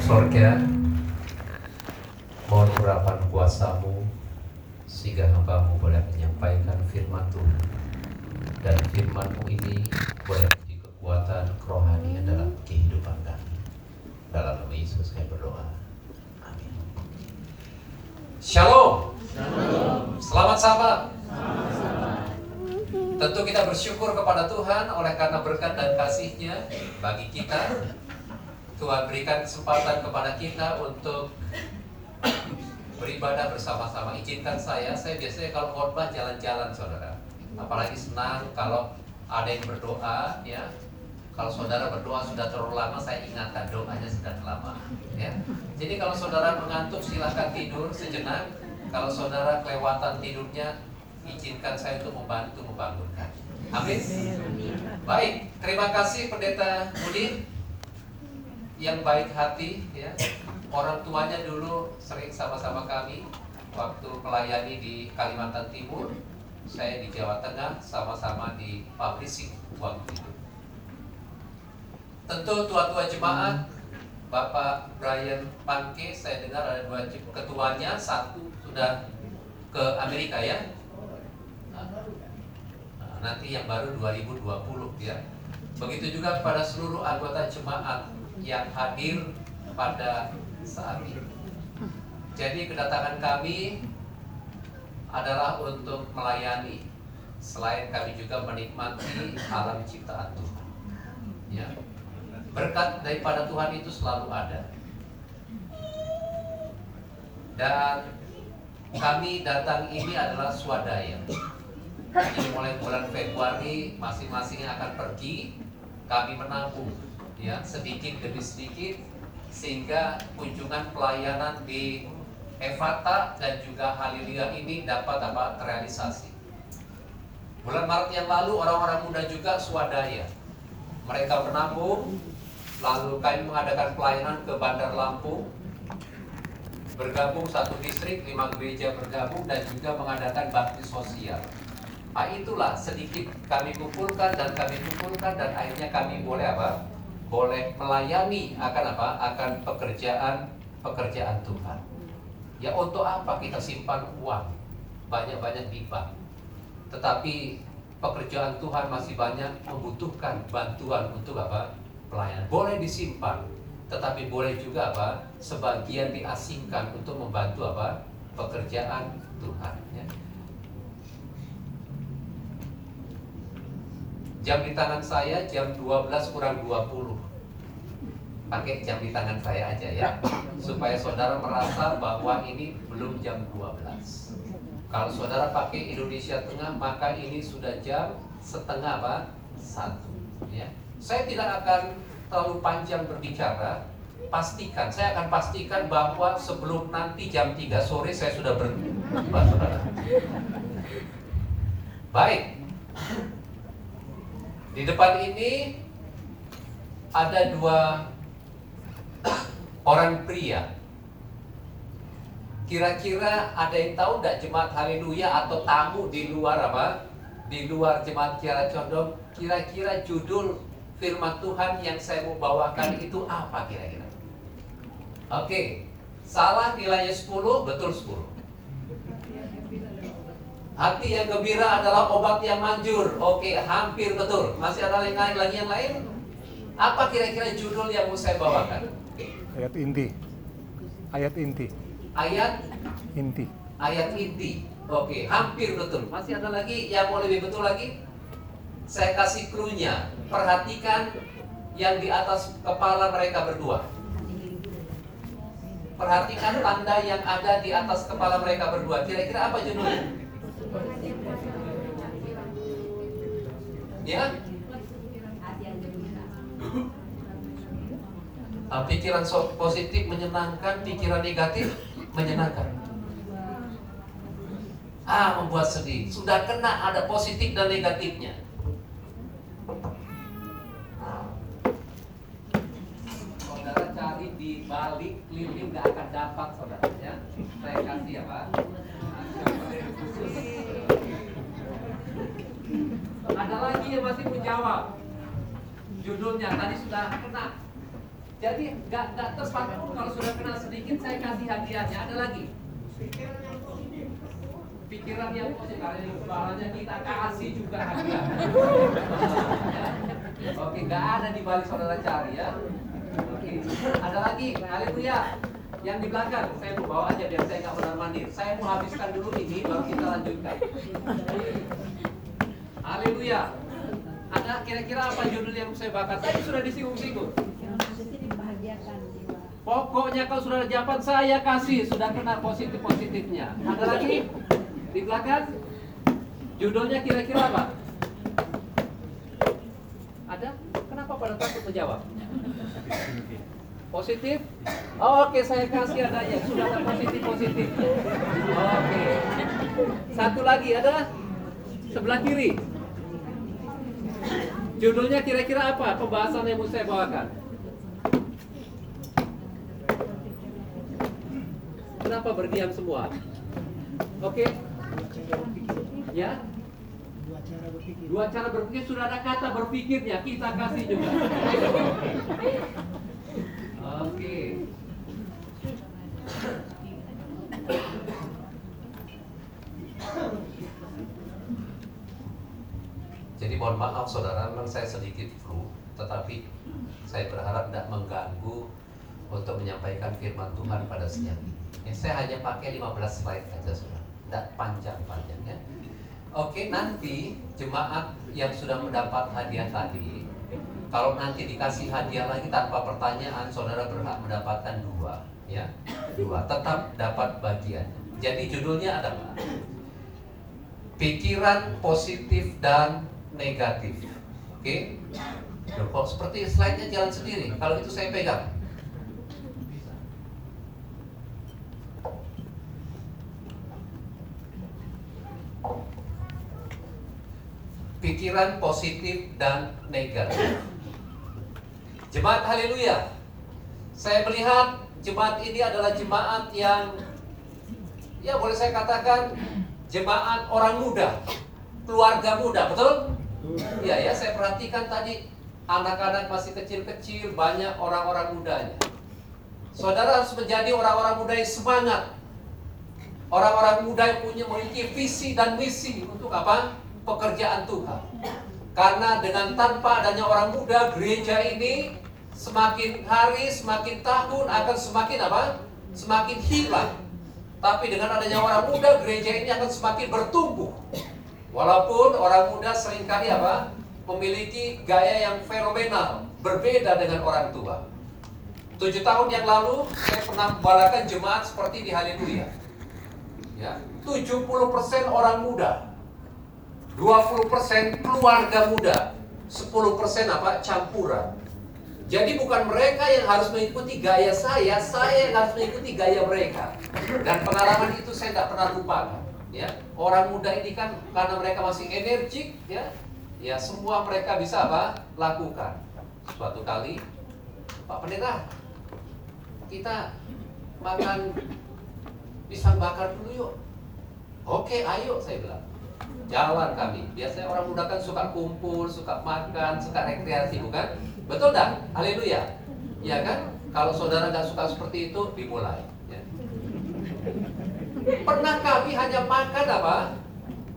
Sorga, mohon urapan kuasamu sehingga hambamu boleh menyampaikan firman Tuhan dan firmanmu ini boleh menjadi kekuatan kerohanian dalam kehidupan kami. Dalam nama Yesus saya berdoa. Amin. Shalom, selamat sahabat Tentu kita bersyukur kepada Tuhan oleh karena berkat dan kasihnya bagi kita Tuhan berikan kesempatan kepada kita untuk beribadah bersama-sama. Izinkan saya, saya biasanya kalau khotbah jalan-jalan saudara. Apalagi senang kalau ada yang berdoa ya. Kalau saudara berdoa sudah terlalu lama, saya ingatkan doanya sudah lama. Ya. Jadi kalau saudara mengantuk silahkan tidur sejenak. Kalau saudara kelewatan tidurnya, izinkan saya untuk membantu membangunkan. Amin. Baik, terima kasih Pendeta Budi yang baik hati ya. Orang tuanya dulu sering sama-sama kami waktu melayani di Kalimantan Timur. Saya di Jawa Tengah sama-sama di publishing waktu itu. Tentu tua-tua jemaat Bapak Brian Panke saya dengar ada dua ketuanya satu sudah ke Amerika ya. Nah, nanti yang baru 2020 ya. Begitu juga kepada seluruh anggota jemaat yang hadir pada saat ini. Jadi kedatangan kami adalah untuk melayani selain kami juga menikmati alam ciptaan Tuhan. Ya. Berkat daripada Tuhan itu selalu ada. Dan kami datang ini adalah swadaya. Jadi mulai bulan Februari masing-masing akan pergi, kami menabung ya sedikit demi sedikit sehingga kunjungan pelayanan di Evata dan juga Haleluya ini dapat apa terrealisasi. Bulan Maret yang lalu orang-orang muda juga swadaya. Mereka menabung, lalu kami mengadakan pelayanan ke Bandar Lampung, bergabung satu distrik, lima gereja bergabung dan juga mengadakan bakti sosial. Nah, itulah sedikit kami kumpulkan dan kami kumpulkan dan akhirnya kami boleh apa? Boleh melayani akan apa? Akan pekerjaan pekerjaan Tuhan. Ya untuk apa kita simpan uang banyak-banyak di? Tetapi pekerjaan Tuhan masih banyak membutuhkan bantuan untuk apa? Pelayanan. Boleh disimpan, tetapi boleh juga apa? Sebagian diasingkan untuk membantu apa? Pekerjaan Tuhan. Ya. Jam di tangan saya jam 12 kurang 20 Pakai jam di tangan saya aja ya Supaya saudara merasa bahwa ini belum jam 12 Kalau saudara pakai Indonesia Tengah Maka ini sudah jam setengah apa? Satu ya. Saya tidak akan terlalu panjang berbicara. Pastikan, saya akan pastikan bahwa sebelum nanti jam 3 sore saya sudah berhenti Baik di depan ini ada dua orang pria. Kira-kira ada yang tahu tidak jemaat Haleluya atau tamu di luar apa? Di luar jemaat Kiara Condong, kira-kira judul firman Tuhan yang saya mau bawakan itu apa kira-kira? Oke, salah nilainya 10, betul 10. Hati yang gembira adalah obat yang manjur. Oke, hampir betul. Masih ada yang lain lagi yang lain? Apa kira-kira judul yang mau saya bawakan? Ayat inti. Ayat inti. Ayat inti. Ayat inti. Oke, hampir betul. Masih ada lagi yang mau lebih betul lagi? Saya kasih krunya. Perhatikan yang di atas kepala mereka berdua. Perhatikan tanda yang ada di atas kepala mereka berdua. Kira-kira apa judulnya? Ya? Nah, pikiran positif menyenangkan, pikiran negatif menyenangkan. Ah, membuat sedih. Sudah kena ada positif dan negatifnya. Saudara cari di balik lilin nggak akan dapat saudara ya. Saya kasih ya Pak. Ada lagi yang masih menjawab. Judulnya tadi sudah kena. Jadi nggak nggak tepat kalau sudah kenal sedikit saya kasih hadiahnya. Ada lagi? Pikiran yang positif, kalau barangnya kita kasih juga hadiah. Oke, nggak ada di balik saudara cari ya. Oke, ada lagi, haleluya. Yang di belakang, saya mau bawa aja biar saya nggak benar mandir. Saya mau habiskan dulu ini, baru kita lanjutkan. Haleluya. Ada kira-kira apa judul yang saya bakar? Tadi sudah disinggung-singgung. Yang positif dibahagiakan jiwa. Pokoknya kalau sudah dapat saya kasih, sudah kena positif-positifnya. Ada lagi di belakang? Judulnya kira-kira apa? Ada? Kenapa pada takut menjawab? Positif? Oh, Oke, saya kasih adanya. Sudah ada positif-positif. Oke. Satu lagi ada? Sebelah kiri. Judulnya kira-kira apa? Pembahasan yang mau saya bawakan. Kenapa berdiam semua? Oke? Ya? Dua cara berpikir sudah ada kata berpikirnya, kita kasih juga. Oke. Jadi mohon maaf saudara, memang saya sedikit flu, tetapi saya berharap tidak mengganggu untuk menyampaikan firman Tuhan pada siang ini. Ya, saya hanya pakai 15 slide saja saudara, tidak panjang-panjang ya. Oke, nanti jemaat yang sudah mendapat hadiah tadi, kalau nanti dikasih hadiah lagi tanpa pertanyaan, saudara berhak mendapatkan dua, ya, dua, tetap dapat bagian. Jadi judulnya adalah pikiran positif dan negatif. Oke? Kok seperti slide-nya jalan sendiri? Kalau itu saya pegang. Pikiran positif dan negatif. Jemaat haleluya. Saya melihat jemaat ini adalah jemaat yang ya boleh saya katakan jemaat orang muda, keluarga muda, betul? Iya ya, saya perhatikan tadi anak-anak masih kecil-kecil, banyak orang-orang mudanya. Saudara harus menjadi orang-orang muda yang semangat. Orang-orang muda yang punya memiliki visi dan misi untuk apa? Pekerjaan Tuhan. Karena dengan tanpa adanya orang muda, gereja ini semakin hari, semakin tahun akan semakin apa? Semakin hilang. Tapi dengan adanya orang muda, gereja ini akan semakin bertumbuh. Walaupun orang muda sering kali apa? Memiliki gaya yang fenomenal, berbeda dengan orang tua. Tujuh tahun yang lalu, saya pernah membalakan jemaat seperti di Haleluya. Ya, 70% orang muda, 20% keluarga muda, 10% apa? campuran. Jadi bukan mereka yang harus mengikuti gaya saya, saya yang harus mengikuti gaya mereka. Dan pengalaman itu saya tidak pernah lupakan. Ya, orang muda ini kan karena mereka masih energik, ya, ya semua mereka bisa apa? Lakukan. Suatu kali, Pak Pendeta, kita makan pisang bakar dulu yuk. Oke, ayo saya bilang. Jalan kami. Biasanya orang muda kan suka kumpul, suka makan, suka rekreasi, bukan? Betul dah? Haleluya. Ya kan? Kalau saudara nggak suka seperti itu, dimulai. Pernah kami hanya makan apa?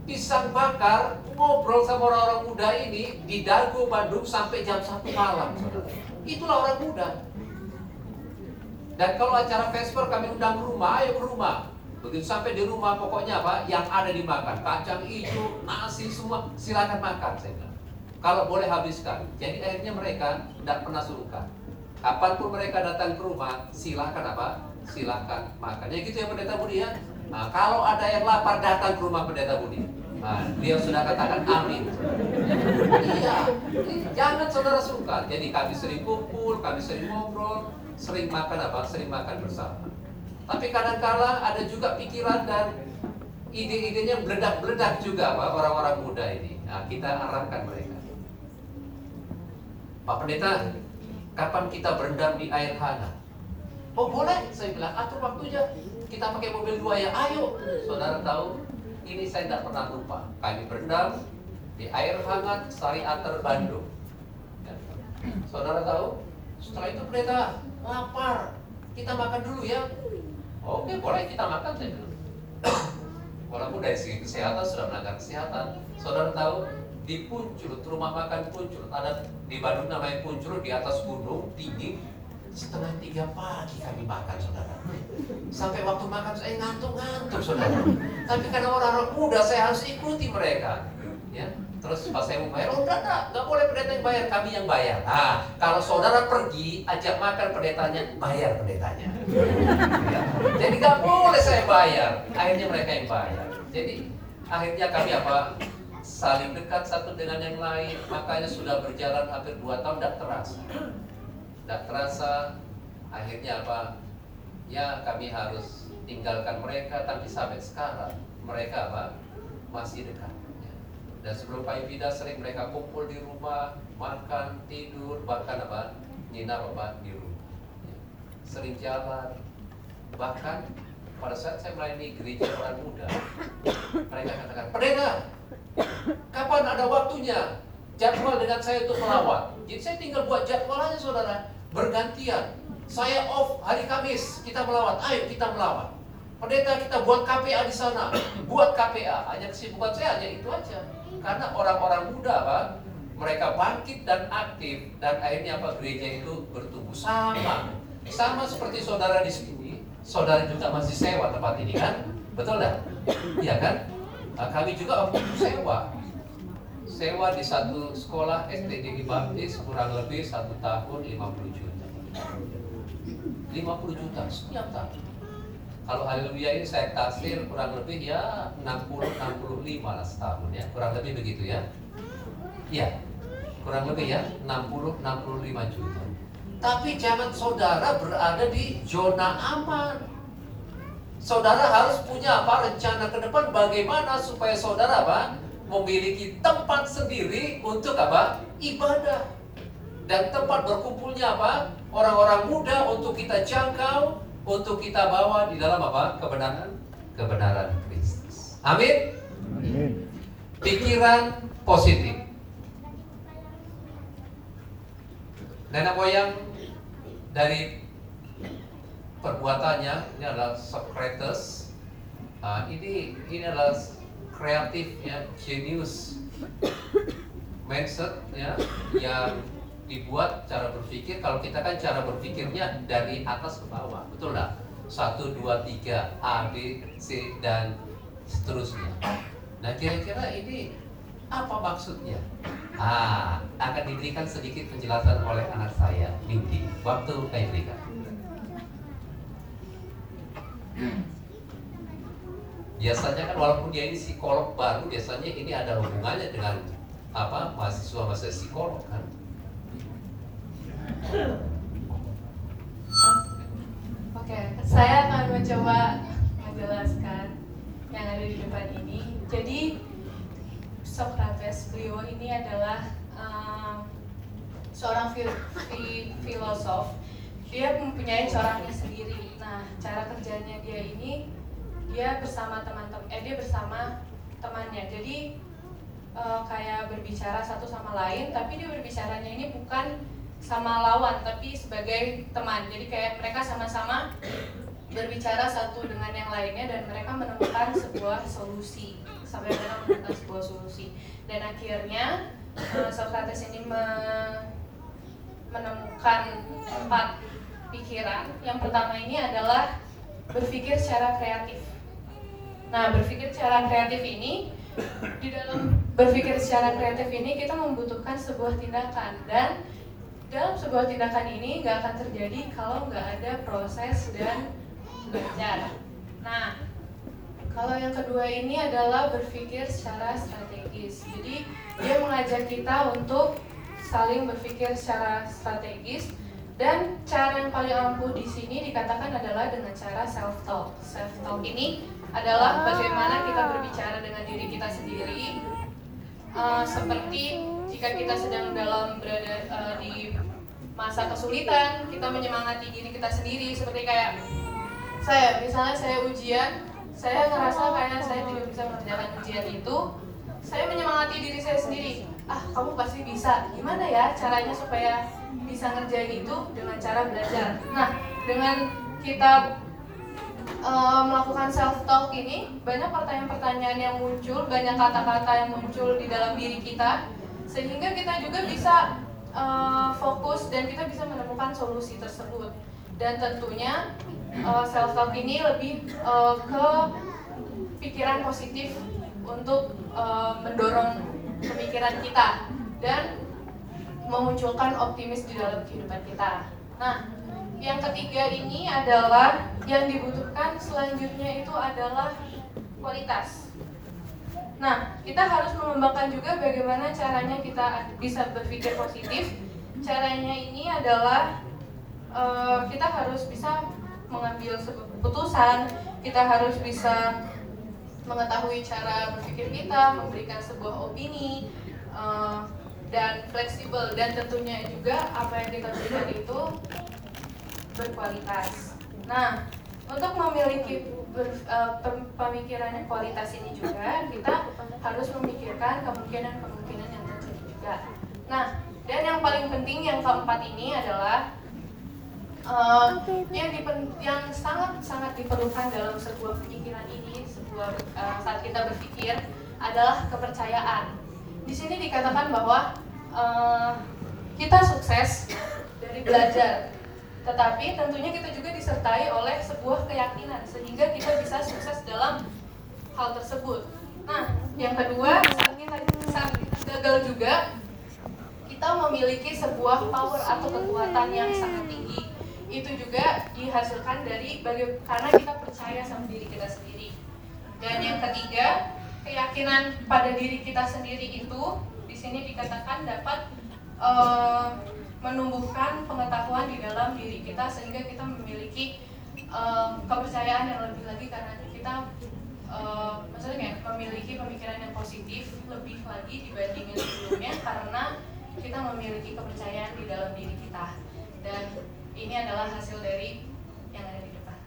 Pisang bakar, ngobrol sama orang-orang muda ini di Dago, Bandung sampai jam 1 malam. Itulah orang muda. Dan kalau acara Vesper kami undang ke rumah, ayo ke rumah. Begitu sampai di rumah pokoknya apa? Yang ada dimakan, kacang hijau, nasi semua, silakan makan saya bilang. Kalau boleh habiskan. Jadi akhirnya mereka tidak pernah sungkan. Kapan pun mereka datang ke rumah, silakan apa? Silakan makan. Ya gitu ya pendeta Budi ya. Nah, kalau ada yang lapar datang ke rumah pendeta Budi. Nah, dia sudah katakan amin. Iya, jangan saudara sungkan. Jadi kami sering kumpul, kami sering ngobrol, sering makan apa? Sering makan bersama. Tapi kadangkala ada juga pikiran dan ide-idenya meledak-meledak juga Pak, orang-orang muda ini. Nah, kita arahkan mereka. Pak Pendeta, kapan kita berendam di air hangat? Oh boleh, saya bilang atur waktunya. Kita pakai mobil dua ya, ayo. Saudara tahu, ini saya tidak pernah lupa. Kami berendam di air hangat Sari Ater Bandung. Saudara tahu, Setelah itu pendeta lapar, kita makan dulu ya. Oke, boleh kita makan saya bilang. Walaupun dari segi kesehatan sudah melanggar kesehatan. Saudara tahu di Puncur, rumah makan Puncur, ada di Bandung namanya Puncur di atas gunung tinggi setengah tiga pagi kami makan saudara. Sampai waktu makan saya ngantuk-ngantuk saudara. Tapi karena orang-orang muda saya harus ikuti mereka. Ya terus pas saya mau bayar oh enggak enggak enggak boleh pendeta yang bayar. Kami yang bayar. Nah kalau saudara pergi ajak makan pendetanya bayar pendetanya. Ya. jadi nggak boleh saya bayar. Akhirnya mereka yang bayar. Jadi akhirnya kami apa saling dekat satu dengan yang lain. Makanya sudah berjalan hampir dua tahun tidak terasa tidak terasa akhirnya apa? Ya kami harus tinggalkan mereka. Tapi sampai sekarang mereka apa? Masih dekat. Ya. dan sebelum Pak sering mereka kumpul di rumah makan tidur bahkan apa? Nginap apa? Di rumah. Ya. sering jalan. Bahkan pada saat saya melayani gereja orang muda mereka katakan pendeta kapan ada waktunya jadwal dengan saya untuk melawat? Jadi saya tinggal buat jadwal aja saudara bergantian. Saya off hari Kamis, kita melawat. Ayo kita melawat. Pendeta kita buat KPA di sana, buat KPA. Hanya kesibukan saya hanya itu aja. Karena orang-orang muda, Pak, mereka bangkit dan aktif dan akhirnya apa gereja itu bertumbuh sama. Sama seperti saudara di sini, saudara juga masih sewa tempat ini kan? Betul enggak? Iya kan? Nah, kami juga waktu itu sewa sewa di satu sekolah STD di Baptis kurang lebih satu tahun 50 juta. 50 juta setiap tahun. Kalau haleluya ini saya taksir kurang lebih ya 60 65 lah setahun ya. Kurang lebih begitu ya. Iya kurang lebih ya 60 65 juta. Tapi jangan saudara berada di zona aman. Saudara harus punya apa rencana ke depan bagaimana supaya saudara apa memiliki tempat sendiri untuk apa? Ibadah. Dan tempat berkumpulnya apa? Orang-orang muda untuk kita jangkau, untuk kita bawa di dalam apa? Kebenaran, kebenaran Kristus. Amin. Amin. Pikiran positif. Nenek moyang dari perbuatannya ini adalah Socrates. Nah, ini ini adalah kreatif ya genius. Mindset ya yang dibuat cara berpikir. Kalau kita kan cara berpikirnya dari atas ke bawah betul nggak? Satu dua tiga A B C dan seterusnya. Nah kira-kira ini apa maksudnya? Ah akan diberikan sedikit penjelasan oleh anak saya Nindi. Waktu saya berikan biasanya kan walaupun dia ini psikolog baru biasanya ini ada hubungannya dengan apa mahasiswa mahasiswa psikolog kan Oke, saya akan mencoba menjelaskan yang ada di depan ini. Jadi Socrates beliau ini adalah um, seorang fil fi- filosof. Dia mempunyai coraknya sendiri. Nah, cara kerjanya dia ini dia bersama teman-teman eh dia bersama temannya. Jadi uh, kayak berbicara satu sama lain tapi dia berbicaranya ini bukan sama lawan tapi sebagai teman. Jadi kayak mereka sama-sama berbicara satu dengan yang lainnya dan mereka menemukan sebuah solusi. Sampai mereka menemukan sebuah solusi. Dan akhirnya uh, Socrates ini me- menemukan empat pikiran. Yang pertama ini adalah berpikir secara kreatif Nah, berpikir secara kreatif ini di dalam berpikir secara kreatif ini kita membutuhkan sebuah tindakan dan dalam sebuah tindakan ini nggak akan terjadi kalau nggak ada proses dan belajar. Nah, kalau yang kedua ini adalah berpikir secara strategis. Jadi dia mengajak kita untuk saling berpikir secara strategis dan cara yang paling ampuh di sini dikatakan adalah dengan cara self talk. Self talk ini adalah bagaimana kita berbicara dengan diri kita sendiri. Uh, seperti jika kita sedang dalam berada uh, di masa kesulitan, kita menyemangati diri kita sendiri. Seperti kayak saya, misalnya saya ujian, saya ngerasa kayak saya tidak bisa mengerjakan ujian itu, saya menyemangati diri saya sendiri. ah kamu pasti bisa gimana ya caranya supaya bisa ngerjain itu dengan cara belajar nah dengan kita uh, melakukan self talk ini banyak pertanyaan-pertanyaan yang muncul banyak kata-kata yang muncul di dalam diri kita sehingga kita juga bisa uh, fokus dan kita bisa menemukan solusi tersebut dan tentunya uh, self talk ini lebih uh, ke pikiran positif untuk uh, mendorong pemikiran kita dan memunculkan optimis di dalam kehidupan kita. Nah, yang ketiga ini adalah yang dibutuhkan selanjutnya itu adalah kualitas. Nah, kita harus mengembangkan juga bagaimana caranya kita bisa berpikir positif. Caranya ini adalah uh, kita harus bisa mengambil sebuah keputusan, kita harus bisa mengetahui cara berpikir kita, memberikan sebuah opini, uh, dan fleksibel dan tentunya juga apa yang kita berikan itu berkualitas. Nah, untuk memiliki ber, uh, pemikiran yang kualitas ini juga kita harus memikirkan kemungkinan-kemungkinan yang terjadi juga. Nah, dan yang paling penting yang keempat ini adalah uh, yang dipen, yang sangat sangat diperlukan dalam sebuah pemikiran ini sebuah uh, saat kita berpikir adalah kepercayaan. Di sini dikatakan bahwa uh, kita sukses dari belajar, tetapi tentunya kita juga disertai oleh sebuah keyakinan sehingga kita bisa sukses dalam hal tersebut. Nah, yang kedua saat kita saat gagal juga kita memiliki sebuah power atau kekuatan yang sangat tinggi itu juga dihasilkan dari karena kita percaya sama diri kita sendiri. Dan yang ketiga, keyakinan pada diri kita sendiri itu di sini dikatakan dapat uh, menumbuhkan pengetahuan di dalam diri kita sehingga kita memiliki uh, kepercayaan yang lebih lagi karena kita uh, maksudnya memiliki pemikiran yang positif lebih lagi dibandingin sebelumnya karena kita memiliki kepercayaan di dalam diri kita dan ini adalah hasil dari yang ada di depan.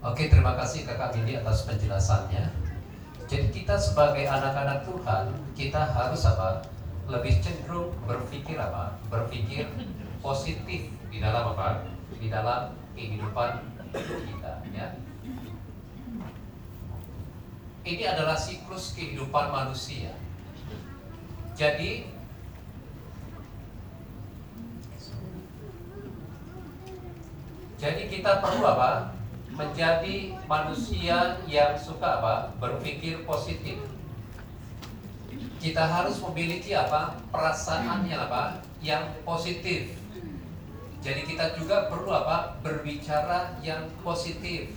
Oke, terima kasih Kakak Mili atas penjelasannya. Jadi kita sebagai anak-anak Tuhan, kita harus apa? Lebih cenderung berpikir apa? Berpikir positif di dalam apa? Di dalam kehidupan kita, ya. Ini adalah siklus kehidupan manusia. Jadi Jadi kita perlu apa? Menjadi manusia yang suka apa? Berpikir positif. Kita harus memiliki apa? Perasaan yang apa? Yang positif. Jadi kita juga perlu apa? Berbicara yang positif.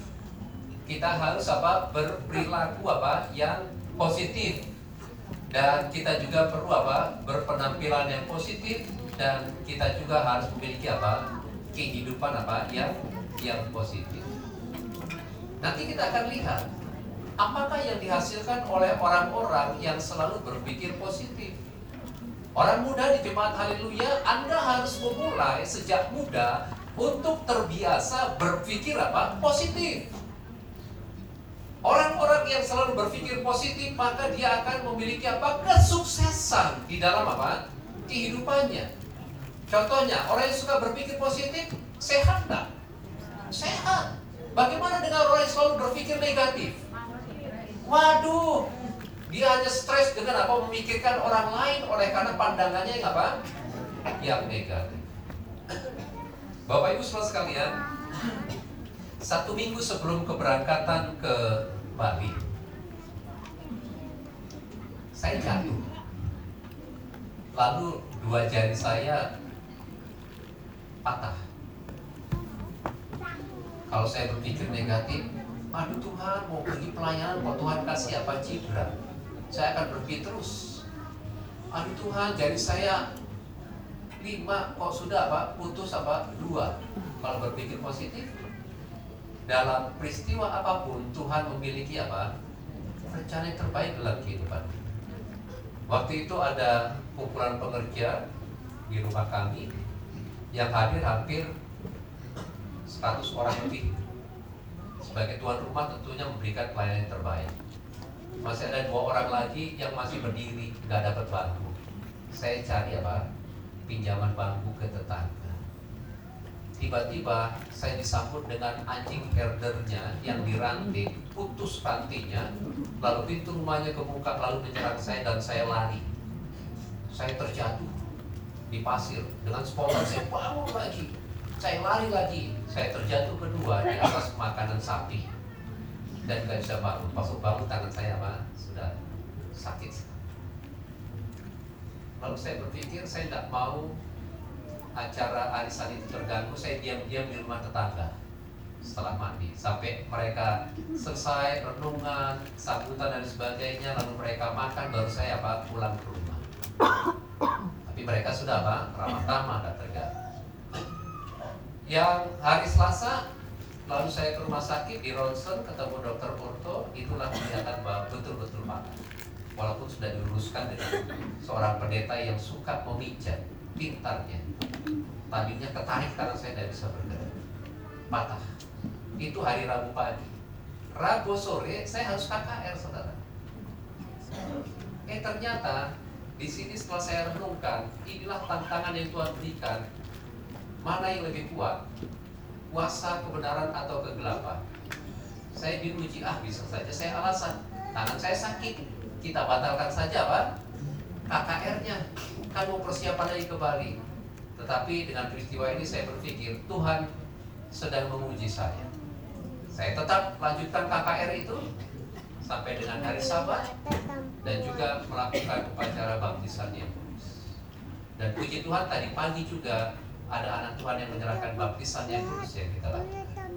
Kita harus apa? Berperilaku apa? Yang positif. Dan kita juga perlu apa? Berpenampilan yang positif dan kita juga harus memiliki apa? kehidupan apa yang yang positif. Nanti kita akan lihat apakah yang dihasilkan oleh orang-orang yang selalu berpikir positif. Orang muda di jemaat haleluya, Anda harus memulai sejak muda untuk terbiasa berpikir apa? Positif. Orang-orang yang selalu berpikir positif maka dia akan memiliki apa? kesuksesan di dalam apa? kehidupannya. Contohnya, orang yang suka berpikir positif, sehat tak? Sehat. Bagaimana dengan orang yang selalu berpikir negatif? Waduh, dia hanya stres dengan apa? Memikirkan orang lain oleh karena pandangannya yang apa? Yang negatif. Bapak Ibu saudara sekalian, satu minggu sebelum keberangkatan ke Bali, saya jatuh. Lalu dua jari saya patah. Kalau saya berpikir negatif, aduh Tuhan mau pergi pelayanan kok Tuhan kasih apa cedera. Saya akan berpikir terus. Aduh Tuhan jadi saya lima kok sudah apa putus apa dua. Kalau berpikir positif dalam peristiwa apa pun Tuhan memiliki apa rencana yang terbaik dalam kehidupan. Waktu itu ada kumpulan pekerja di rumah kami yang hadir hampir 100 orang lebih. Sebagai tuan rumah tentunya memberikan pelayanan terbaik. Masih ada dua orang lagi yang masih berdiri, nggak dapat bangku. Saya cari apa? Pinjaman bangku ke tetangga. Tiba-tiba saya disambut dengan anjing herdernya yang diranting, putus rantingnya, lalu pintu rumahnya kebuka lalu menyerang saya dan saya lari. Saya terjatuh di pasir dengan spontan saya bangun lagi. Saya lari lagi, saya terjatuh kedua di atas makanan sapi dan nggak bisa bangun. Pas bangun tangan saya apa? Sudah sakit. Lalu saya berpikir saya tidak mau acara arisan itu terganggu. Saya diam-diam di rumah tetangga setelah mandi sampai mereka selesai renungan, sambutan dan sebagainya. Lalu mereka makan, baru saya apa pulang ke rumah. Tapi mereka sudah apa ramah-ramah dan terganggu. Yang hari Selasa Lalu saya ke rumah sakit di ronsen ketemu dokter orto, itulah kelihatan bahwa betul-betul patah. Walaupun sudah diluruskan dengan seorang pendeta yang suka memijat, pintarnya. Tadinya ketarik karena saya tidak bisa bergerak. Patah. Itu hari Rabu pagi. Rabu sore saya harus KKR, saudara. Eh ternyata di sini setelah saya renungkan, inilah tantangan yang Tuhan berikan. Mana yang lebih kuat? kuasa kebenaran atau kegelapan. Saya diuji, ah bisa saja saya alasan. Tangan saya sakit, kita batalkan saja Pak. KKR-nya, kan mau persiapan lagi ke Bali. Tetapi dengan peristiwa ini saya berpikir, Tuhan sedang menguji saya. Saya tetap lanjutkan KKR itu sampai dengan hari Sabat dan juga melakukan upacara baptisan yang Dan puji Tuhan tadi pagi juga ada anak Tuhan yang menyerahkan baptisan yang kudus yang kita lakukan.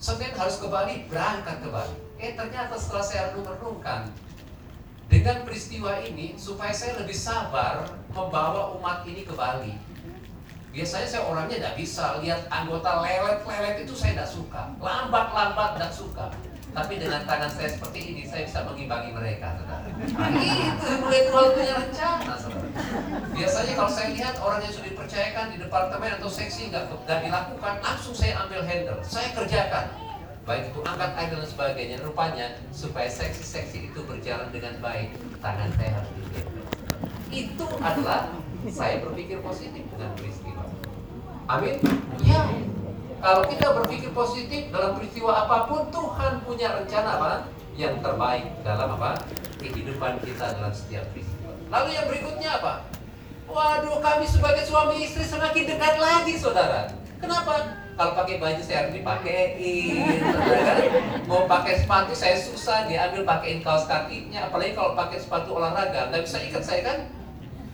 Senin harus ke Bali, berangkat ke Bali. Eh ternyata setelah saya renung-renungkan, dengan peristiwa ini supaya saya lebih sabar membawa umat ini ke Bali. Biasanya saya orangnya tidak bisa lihat anggota lelet-lelet itu saya tidak suka, lambat-lambat tidak suka. Tapi dengan tangan saya seperti ini saya bisa mengimbangi mereka, saudara. Nah, itu mulai Tuhan punya rencana, saudara. Biasanya kalau saya lihat orang yang sudah dipercayakan di departemen atau seksi nggak nggak dilakukan, langsung saya ambil handle, saya kerjakan. Baik itu angkat air dan sebagainya. Rupanya supaya seksi-seksi itu berjalan dengan baik, tangan saya harus digendong. Itu adalah saya berpikir positif dengan peristiwa. Amin. Ya, kalau kita berpikir positif dalam peristiwa apa pun, Tuhan punya rencana apa? Yang terbaik dalam apa? Kehidupan kita dalam setiap peristiwa. Lalu yang berikutnya apa? Waduh, kami sebagai suami istri semakin dekat lagi, saudara. Kenapa? Kalau pakai baju saya harus dipakein, saudara. Mau pakai sepatu saya susah, diambil pakein kaos kakinya. Apalagi kalau pakai sepatu olahraga, nggak bisa ikat saya kan?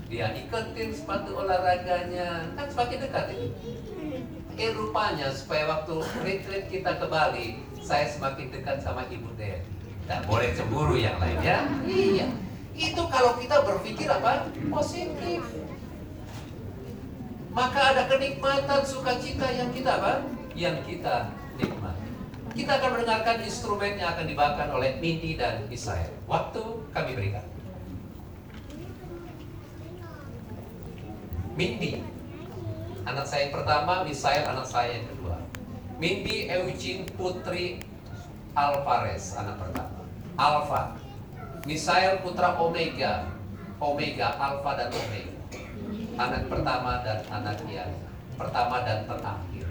Dia iketin sepatu olahraganya, kan semakin dekat ini. Eh rupanya supaya waktu retreat kita ke Bali, saya semakin dekat sama Ibu Dewi. Tidak boleh cemburu yang lain ya. Iya. Itu kalau kita berpikir apa? Positif. Maka ada kenikmatan sukacita yang kita apa? Yang kita nikmati. Kita akan mendengarkan instrumen yang akan dibawakan oleh Mindy dan Israel. Waktu kami berikan. Mindy, anak saya yang pertama, Misael anak saya yang kedua. Mindy Eugene Putri Alvarez anak pertama. Alpha. Misael Putra Omega. Omega, Alpha dan Omega. Anak pertama dan anak yang pertama dan terakhir.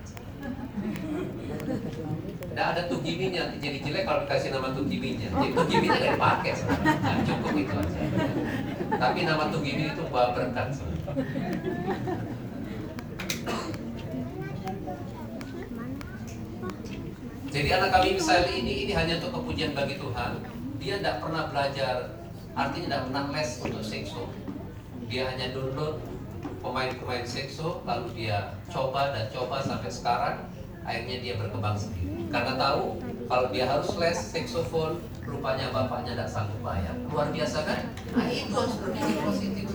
Nah ada tugiminya jadi jelek kalau dikasih nama tugiminya. Jadi tugiminya nggak dipakai, nah, cukup itu aja. Tapi nama tugimi itu bawa berkat. Jadi anak kami misalnya ini ini hanya untuk kepujian bagi Tuhan. Dia tidak pernah belajar, artinya tidak pernah les untuk sekso. Dia hanya download pemain-pemain sekso, lalu dia coba dan coba sampai sekarang. Akhirnya dia berkembang sendiri. Karena tahu kalau dia harus les seksofon, rupanya bapaknya tidak sanggup bayar. Luar biasa kan? Nah itu harus berpikir positif.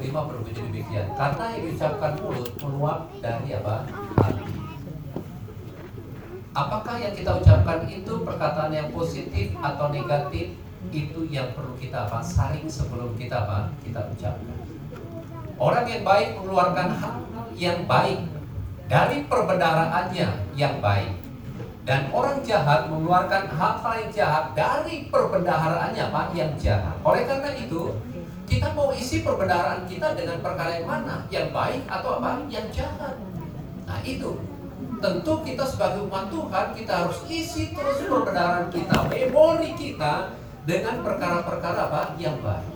34 dan 35 berbunyi demikian. Karena yang diucapkan mulut meluap dari apa? Hati. Apakah yang kita ucapkan itu perkataan yang positif atau negatif? Itu yang perlu kita apa? Saring sebelum kita apa? Kita ucapkan. Orang yang baik mengeluarkan hal yang baik dari perbendaharaannya yang baik. Dan orang jahat mengeluarkan hal-hal yang jahat dari perbendaharaannya Pak yang jahat. Oleh karena itu, kita mau isi perbendaharaan kita dengan perkara yang mana? Yang baik atau apa? Yang jahat. Nah itu. Tentu kita sebagai umat Tuhan kita harus isi terus perbendaharaan kita, memori kita dengan perkara-perkara apa? Yang baik.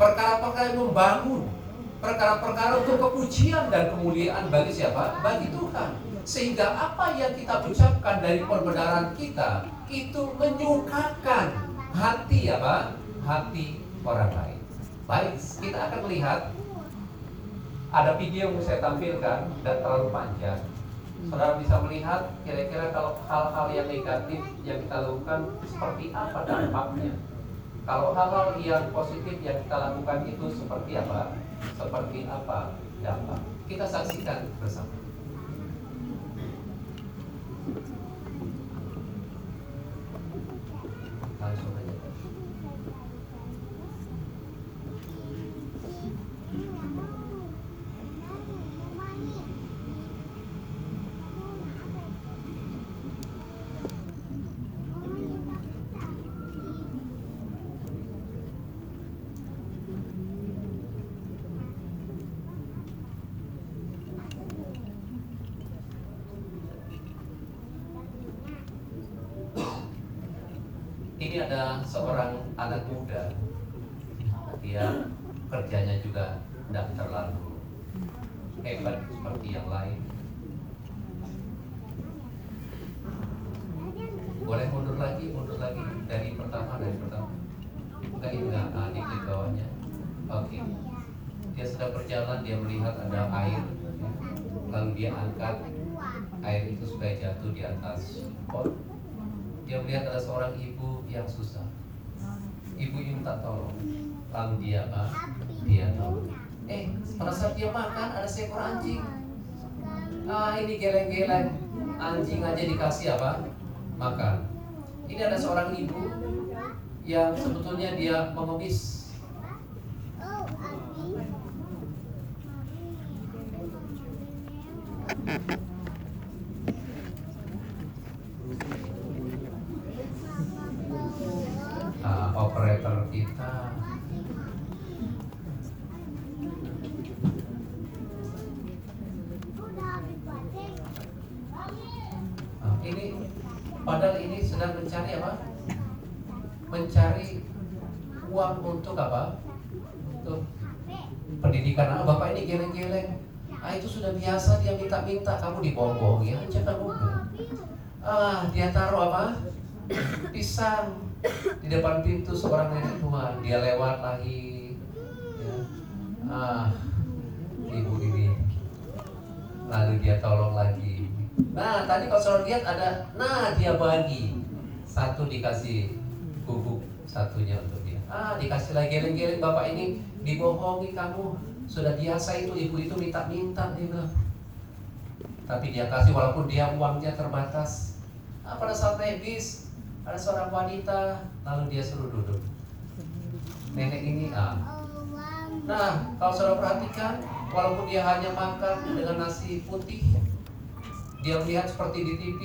Perkara-perkara yang membangun, perkara-perkara untuk kepujian dan kemuliaan bagi siapa? Bagi Tuhan. Sehingga apa yang kita ucapkan dari perbenaran kita itu menyukakan hati apa? Hati orang lain. Baik, kita akan melihat ada video yang saya tampilkan dan terlalu panjang. Saudara bisa melihat kira-kira kalau hal-hal yang negatif yang kita lakukan seperti apa dampaknya. Kalau hal-hal yang positif yang kita lakukan itu seperti apa? Seperti apa dampak? Kita saksikan bersama. Langsung aja. Ini ada seorang anak muda, dia kerjanya juga tidak terlalu hebat seperti yang lain. Boleh mundur lagi, mundur lagi dari pertama, dari pertama. Enggak ini enggak, nah, di di bawahnya. Oke. Dia sedang berjalan, dia melihat ada air, lalu dia angkat air itu supaya jatuh di atas pot. Dia melihat ada seorang ibu yang susah. Ibu ini minta tolong. Lalu dia apa? Dia tolong. Eh, pada saat dia makan ada seekor anjing. Ah, ini geleng-geleng. Anjing aja dikasih apa? Makan. Ini ada seorang ibu yang sebetulnya dia mengemis. Ah, operator kita Ah, ini padahal ini sedang mencari apa? Mencari uang untuk apa? Untuk pendidikan anak bapak ini geleng-geleng. Ah itu sudah biasa dia minta-minta kamu dibohongi aja kamu. Ah dia taruh apa? Pisang di depan pintu seorang nenek tua. Dia lewat lagi. Ya. Ah ibu ini. Lalu dia tolong lagi. Nah, tadi kalau saudara lihat ada, nah dia bagi. Satu dikasih bubuk, satunya untuk. Ah, dikasih lagi geleng-geleng bapak ini dibohongi kamu. Sudah biasa itu ibu itu minta-minta dia bilang. Tapi dia kasih walaupun dia uangnya terbatas. Nah, pada saat naik bis ada seorang wanita lalu dia suruh duduk. Nenek ini ah. Nah, kalau saudara perhatikan, walaupun dia hanya makan dengan nasi putih, dia melihat seperti di TV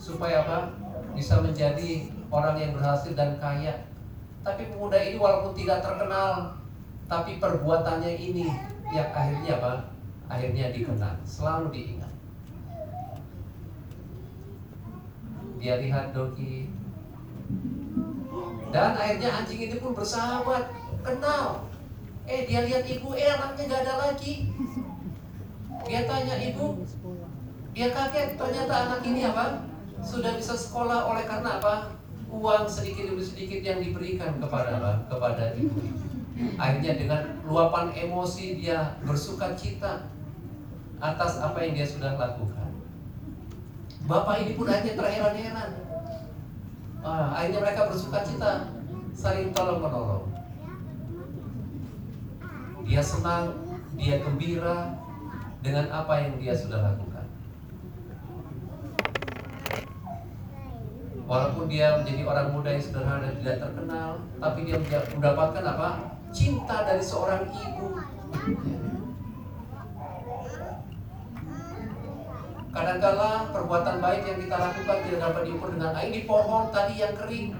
supaya apa? Bisa menjadi orang yang berhasil dan kaya. Tapi pemuda ini walaupun tidak terkenal, tapi perbuatannya ini yang akhirnya apa? Akhirnya dikenal, selalu diingat. Dia lihat Doki, dan akhirnya anjing itu pun bersahabat, kenal. Eh dia lihat ibu, eh anaknya gak ada lagi. Dia tanya ibu, dia kaget ternyata anak ini apa? Sudah bisa sekolah oleh karena apa? Uang sedikit demi sedikit yang diberikan kepada? Kepada ibu. Akhirnya dengan luapan emosi dia bersuka cita atas apa yang dia sudah lakukan. Bapak ini pun akhirnya terheran-heran. Ah, akhirnya mereka bersuka cita, saling tolong menolong. Dia senang, dia gembira dengan apa yang dia sudah lakukan. Walaupun dia menjadi orang muda yang sederhana dan tidak terkenal, tapi dia mendapatkan apa? Cinta dari seorang ibu. Kadangkala perbuatan baik yang kita lakukan tidak dapat diukur dengan air di pohon tadi yang kering.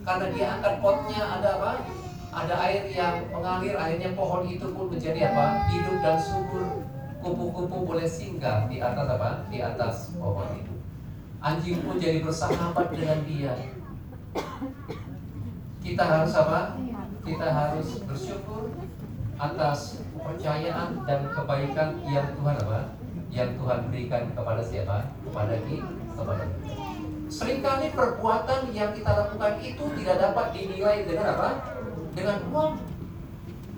Karena dia angkat potnya ada apa? Ada air yang mengalir, akhirnya pohon itu pun menjadi apa? Hidup dan subur. Kupu-kupu boleh singgah di atas apa? Di atas pohon itu. Anjing pun jadi bersahabat dengan dia. Kita harus apa? Kita harus bersyukur atas kepercayaan dan kebaikan yang Tuhan apa? Yang Tuhan berikan kepada siapa? Kepada kita. Kepada kita. Seringkali perbuatan yang kita lakukan itu tidak dapat dinilai dengan apa? Dengan uang.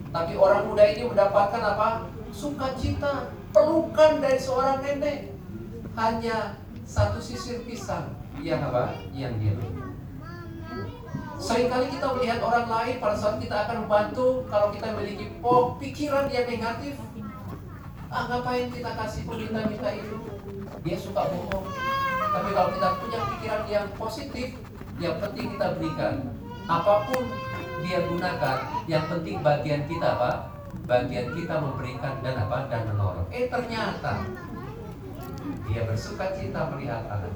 Tapi orang muda ini mendapatkan apa? Sukacita, pelukan dari seorang nenek. Hanya satu sisir pisang yang apa? Yang dia beri. Seringkali kita melihat orang lain pada saat kita akan membantu kalau kita memiliki pikiran yang negatif. Ah, ngapain kita kasih peminta-minta itu? Dia suka bohong. Tapi kalau kita punya pikiran yang positif, yang penting kita berikan. Apa pun dia gunakan, yang penting bagian kita apa? Bagian kita memberikan dan apa? Dan menolong. Eh ternyata dia bersuka cita melihat anak.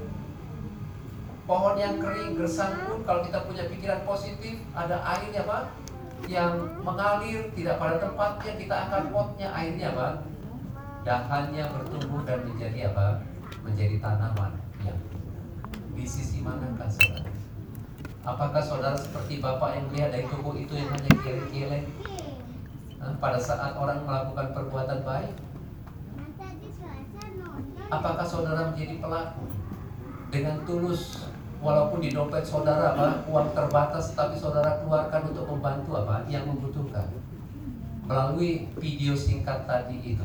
Pohon yang kering gersang pun kalau kita punya pikiran positif, ada airnya apa? Yang mengalir tidak pada tempatnya, kita akan potnya airnya apa? Dahannya bertumbuh dan menjadi apa? Menjadi tanaman yang di sisi manakah saudara? Apakah saudara seperti bapak yang melihat dari toko itu yang hanya? Nah, pada saat orang melakukan perbuatan baik, Apakah saudara menjadi pelaku? Dengan tulus walaupun di dompet saudara apa uang terbatas tapi saudara keluarkan untuk membantu apa yang membutuhkan. Melalui video singkat tadi itu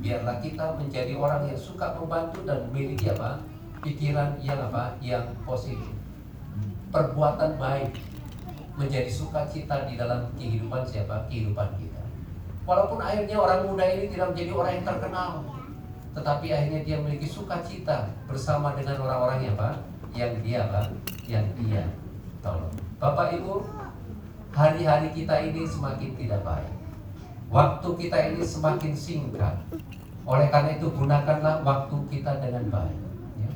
biarlah kita menjadi orang yang suka membantu dan memiliki apa pikiran yang apa yang positif. Perbuatan baik menjadi sukacita di dalam kehidupan siapa? Kehidupan kita. Walaupun akhirnya orang muda ini tidak menjadi orang yang terkenal tetapi akhirnya dia memiliki sukacita bersama dengan orang-orang yang apa? Yang dia apa? Yang dia tolong. Bapak Ibu, hari-hari kita ini semakin tidak baik. Waktu kita ini semakin singkat. Oleh karena itu gunakanlah waktu kita dengan baik. ya.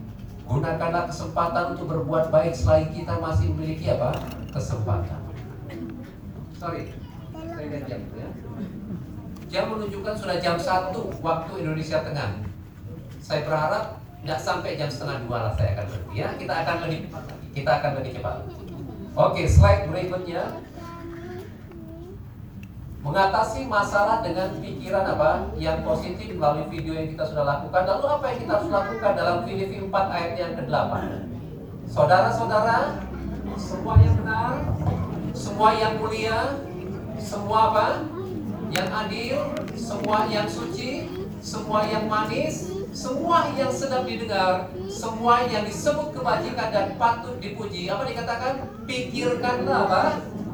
Gunakanlah kesempatan untuk berbuat baik selagi kita masih memiliki apa? Kesempatan. Sorry, saya jam ya. Jam menunjukkan sudah jam 1 waktu Indonesia Tengah saya berharap nggak sampai jam setengah dua lah saya akan berhenti ya. Kita akan lebih kita akan lebih cepat oke slide berikutnya. Mengatasi masalah dengan pikiran apa yang positif melalui video yang kita sudah lakukan. Lalu apa yang kita harus lakukan dalam Filipi 4 ayat yang ke-8 saudara-saudara semua yang benar semua yang mulia semua apa? Yang adil semua yang suci semua yang manis semua yang sedang didengar, semua yang disebut kebajikan dan patut dipuji. Apa dikatakan? Pikirkanlah apa?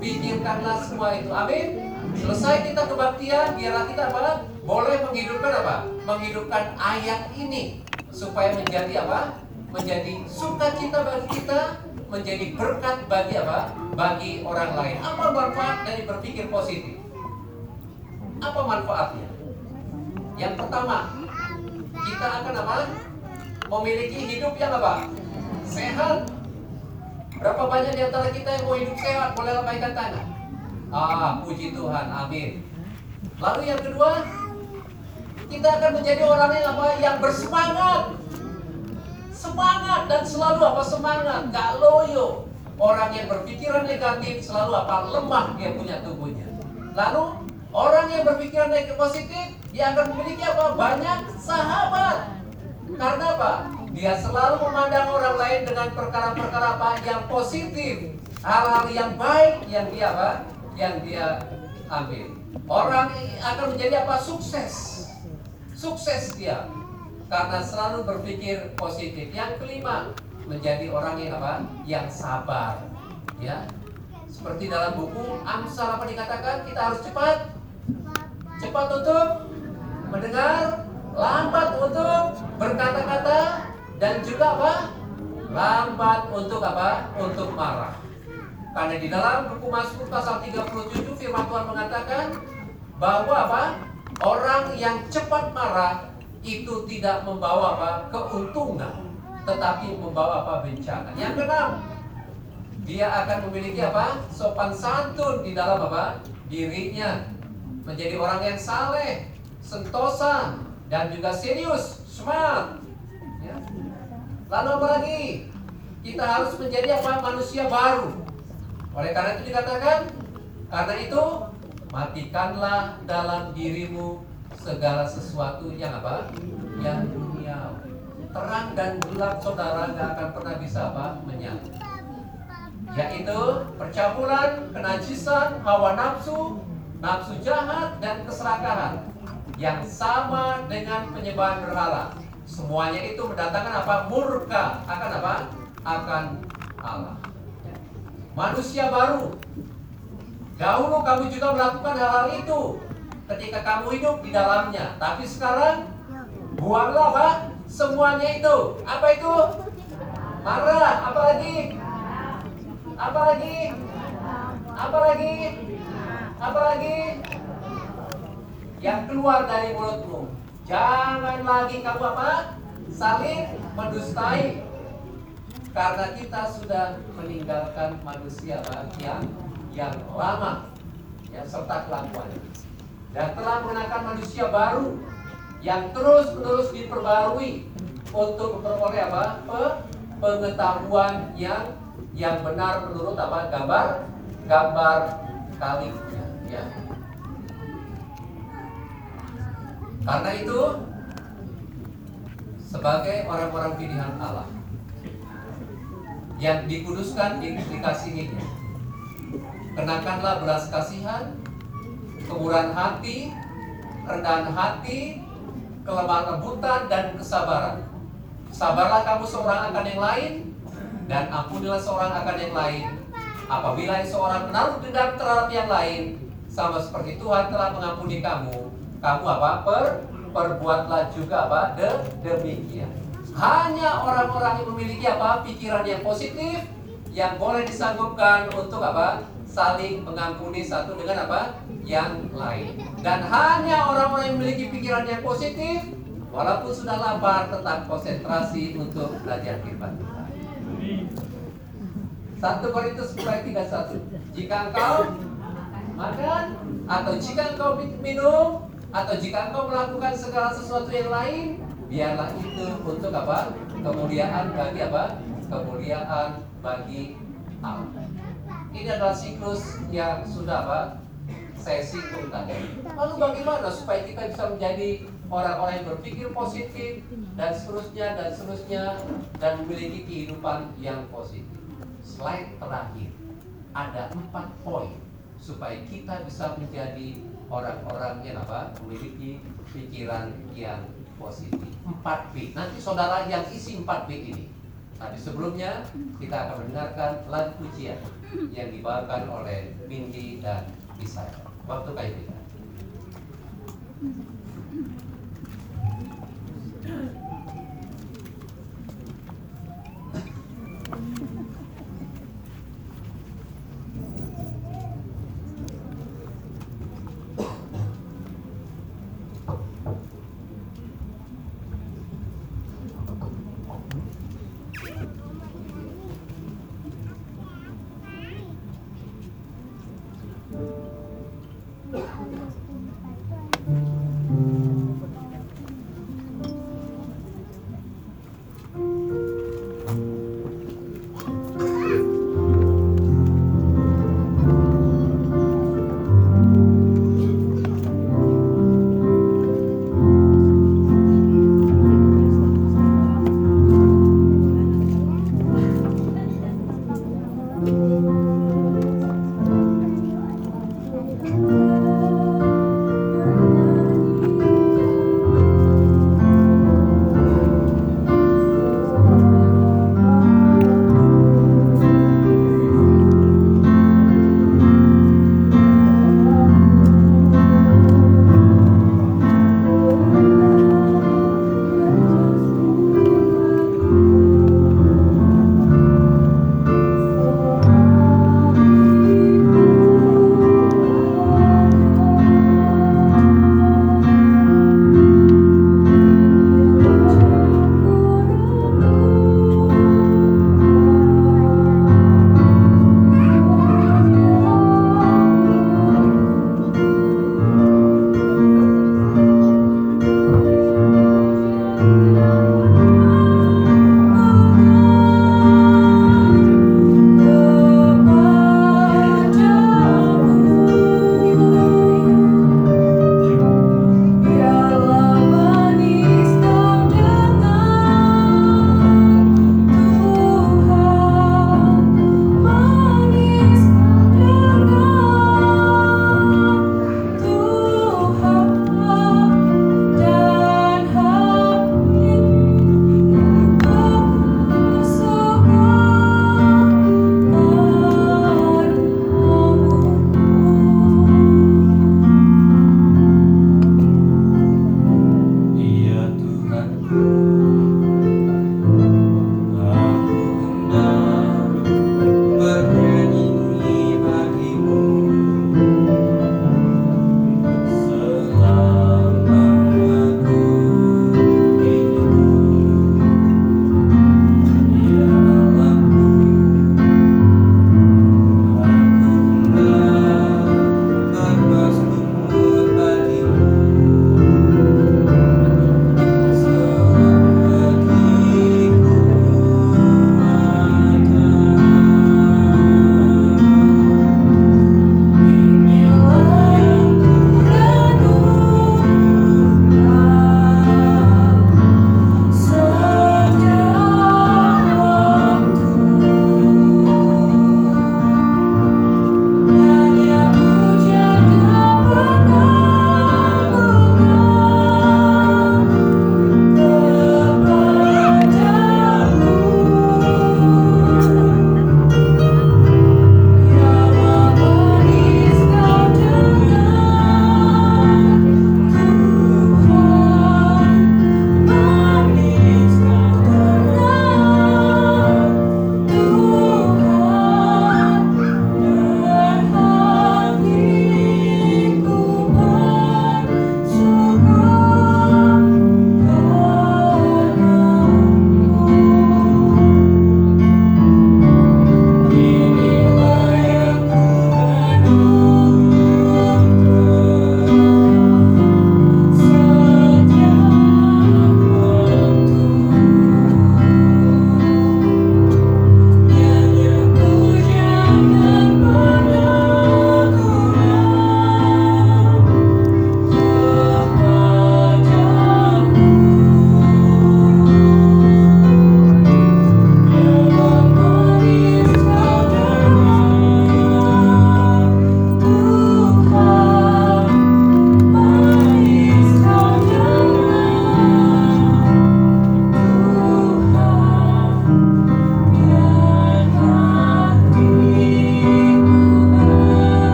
Pikirkanlah semua itu. Amin. Selesai kita kebaktian, biarlah kita apa? Boleh menghidupkan apa? Menghidupkan ayat ini supaya menjadi apa? Menjadi sukacita bagi kita, menjadi berkat bagi apa? Bagi orang lain. Apa manfaat dari berpikir positif? Apa manfaatnya? Yang pertama, kita akan apa? Memiliki hidup yang apa? Sehat. Berapa banyak di antara kita yang mau hidup sehat? Boleh lambaikan tangan. Ah, puji Tuhan, amin. Lalu yang kedua, kita akan menjadi orang yang apa? Yang bersemangat. Semangat dan selalu apa? Semangat, gak loyo. Orang yang berpikiran negatif selalu apa? Lemah dia punya tubuhnya. Lalu orang yang berpikiran negatif positif dia akan memiliki apa? Banyak sahabat. Karena apa? Dia selalu memandang orang lain dengan perkara-perkara apa yang positif, hal-hal yang baik yang dia apa? Yang dia ambil. Orang akan menjadi apa? Sukses. Sukses dia. Karena selalu berpikir positif. Yang kelima, menjadi orang yang apa? Yang sabar. Ya. Seperti dalam buku Amsal apa dikatakan? Kita harus cepat. Cepat untuk mendengar, lambat untuk berkata-kata dan juga apa? Lambat untuk apa? Untuk marah. Karena di dalam buku Mazmur pasal 37 firman Tuhan mengatakan bahwa apa? Orang yang cepat marah itu tidak membawa apa? keuntungan, tetapi membawa apa? bencana. Yang keenam, dia akan memiliki apa? sopan santun di dalam apa? dirinya. Menjadi orang yang saleh, sentosa, dan juga serius, smart. Ya. Lalu apa lagi? Kita harus menjadi apa? Manusia baru. Oleh karena itu dikatakan, karena itu matikanlah dalam dirimu segala sesuatu yang apa? Yang dunia. Terang dan gelap saudara nggak akan pernah bisa apa? Menyatu. Yaitu percampuran, kenajisan, hawa nafsu, nafsu jahat dan keserakahan yang sama dengan penyembahan berhala. Semuanya itu mendatangkan apa? Murka akan apa? Akan Allah. Manusia baru. Dahulu kamu juga melakukan hal-hal itu ketika kamu hidup di dalamnya. Tapi sekarang buanglah apa? Semuanya itu. Apa itu? Marah. Apa lagi? Apa lagi? Apa? Yang keluar dari mulutmu. Jangan lagi kamu apa? Saling mendustai. Karena kita sudah meninggalkan manusia yang yang lama ya serta kelakuannya dan telah mengenakan manusia baru yang terus menerus diperbarui untuk memperoleh apa Pe- pengetahuan yang yang benar menurut apa gambar gambar kaliknya ya karena itu sebagai orang-orang pilihan Allah yang dikuduskan di dikasihinya kenakanlah belas kasihan kemurahan hati kerendahan hati kelemahan lembutan dan kesabaran. Sabarlah kamu seorang akan yang lain dan ampunilah seorang akan yang lain. Apabila seorang menaruh dendam terhadap yang lain sama seperti Tuhan telah mengampuni kamu kamu apa? Per perbuatlah juga apa? De demikian. Hanya orang-orang yang memiliki apa? Pikiran yang positif yang boleh disanggupkan untuk apa? Saling mengampuni satu dengan apa? Yang lain. Dan hanya orang-orang yang memiliki pikiran yang positif walaupun sudah lapar tetap konsentrasi untuk belajar firman Tuhan. 1 Korintus 10 ayat 31 jika engkau makan atau jika engkau minum atau jika engkau melakukan segala sesuatu yang lain biarlah itu untuk apa? Kemuliaan bagi apa? Kemuliaan bagi Allah. Ini adalah siklus yang sudah apa? Saya singgung tadi. Lalu bagaimana supaya kita bisa menjadi orang-orang yang berpikir positif dan seterusnya dan seterusnya dan memiliki kehidupan yang positif? Slide terakhir. Ada empat poin supaya kita bisa menjadi orang-orang yang apa memiliki pikiran yang positif. 4B nanti saudara yang isi 4B ini. Tapi sebelumnya kita akan mendengarkan lagu pujian yang dibawakan oleh Mindy dan Isaya waktu kita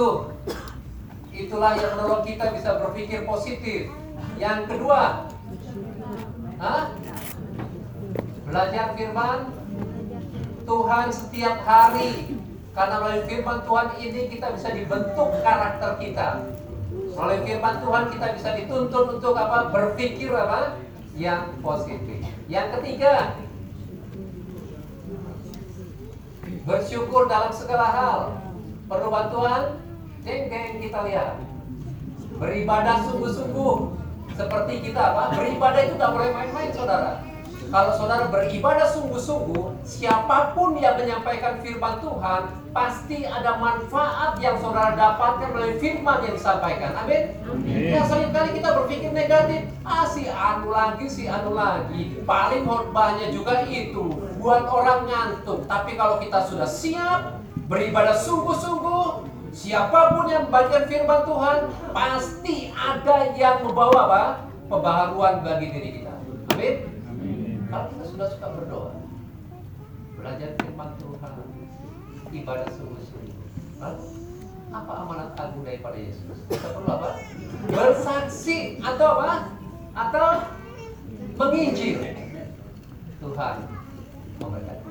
waktu. Itulah yang menolong kita bisa berpikir positif. Yang kedua, Hah? belajar firman Tuhan setiap hari. Karena melalui firman Tuhan ini kita bisa dibentuk karakter kita. Melalui firman Tuhan kita bisa dituntut untuk apa? Berpikir apa? Yang positif. Yang ketiga, bersyukur dalam segala hal. Perlu bantuan? Jeng kita lihat. Beribadah sungguh-sungguh. Seperti kita apa? Beribadah itu tidak boleh main-main saudara. Kalau saudara beribadah sungguh-sungguh, siapa pun yang menyampaikan firman Tuhan, pasti ada manfaat yang saudara dapatkan melalui firman yang disampaikan. Amin. Ya sering kali kita berpikir negatif, ah si anu lagi, si anu lagi. Paling khotbahnya juga itu, buat orang ngantuk. Tapi kalau kita sudah siap, beribadah sungguh-sungguh, Siapa pun yang membagikan firman Tuhan, pasti ada yang membawa apa? Pembaharuan bagi diri kita. Amin. Kalau kita sudah suka berdoa, belajar firman Tuhan, ibadah sungguh-sungguh. Apa amanat agung daripada Yesus? Kita perlu apa? Bersaksi atau apa? Atau menginjil. Tuhan memberkati.